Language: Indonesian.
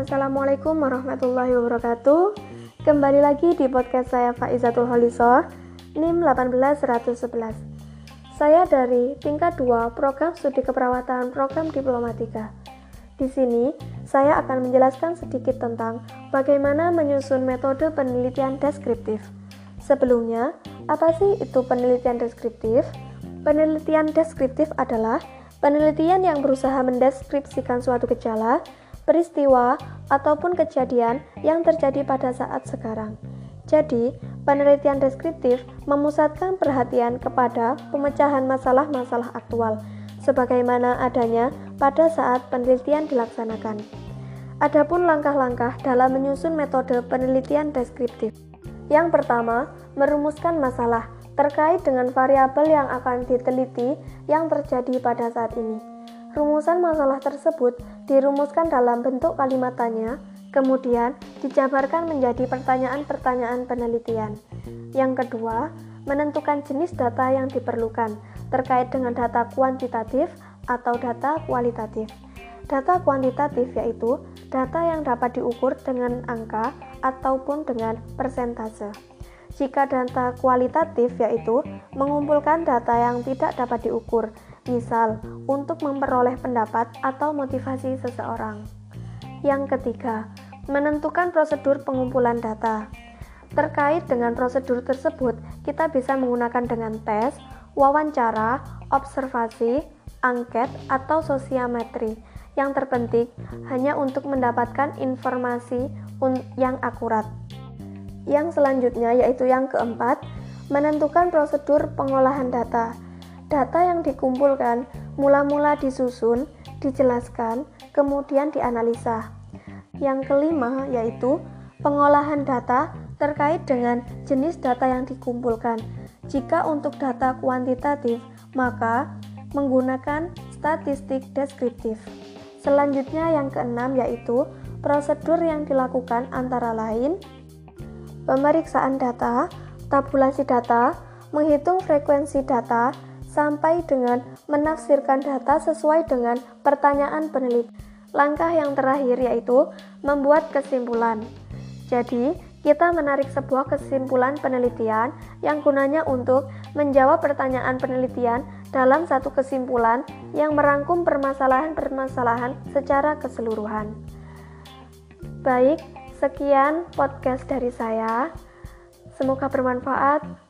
Assalamualaikum warahmatullahi wabarakatuh. Kembali lagi di podcast saya Faizatul Holiso NIM 18111 Saya dari tingkat 2 Program Studi Keperawatan Program Diplomatika. Di sini, saya akan menjelaskan sedikit tentang bagaimana menyusun metode penelitian deskriptif. Sebelumnya, apa sih itu penelitian deskriptif? Penelitian deskriptif adalah penelitian yang berusaha mendeskripsikan suatu gejala peristiwa, ataupun kejadian yang terjadi pada saat sekarang. Jadi, penelitian deskriptif memusatkan perhatian kepada pemecahan masalah-masalah aktual, sebagaimana adanya pada saat penelitian dilaksanakan. Adapun langkah-langkah dalam menyusun metode penelitian deskriptif. Yang pertama, merumuskan masalah terkait dengan variabel yang akan diteliti yang terjadi pada saat ini. Rumusan masalah tersebut dirumuskan dalam bentuk kalimat tanya, kemudian dijabarkan menjadi pertanyaan-pertanyaan penelitian. Yang kedua, menentukan jenis data yang diperlukan terkait dengan data kuantitatif atau data kualitatif. Data kuantitatif yaitu data yang dapat diukur dengan angka ataupun dengan persentase. Jika data kualitatif yaitu mengumpulkan data yang tidak dapat diukur, misal untuk memperoleh pendapat atau motivasi seseorang. Yang ketiga, menentukan prosedur pengumpulan data. Terkait dengan prosedur tersebut, kita bisa menggunakan dengan tes, wawancara, observasi, angket, atau sosiometri. Yang terpenting hanya untuk mendapatkan informasi yang akurat. Yang selanjutnya yaitu yang keempat, menentukan prosedur pengolahan data. Data yang dikumpulkan mula-mula disusun, dijelaskan, kemudian dianalisa. Yang kelima yaitu pengolahan data terkait dengan jenis data yang dikumpulkan. Jika untuk data kuantitatif, maka menggunakan statistik deskriptif. Selanjutnya yang keenam yaitu prosedur yang dilakukan antara lain pemeriksaan data, tabulasi data, menghitung frekuensi data, sampai dengan menafsirkan data sesuai dengan pertanyaan peneliti. Langkah yang terakhir yaitu membuat kesimpulan. Jadi, kita menarik sebuah kesimpulan penelitian yang gunanya untuk menjawab pertanyaan penelitian dalam satu kesimpulan yang merangkum permasalahan-permasalahan secara keseluruhan. Baik, sekian podcast dari saya. Semoga bermanfaat.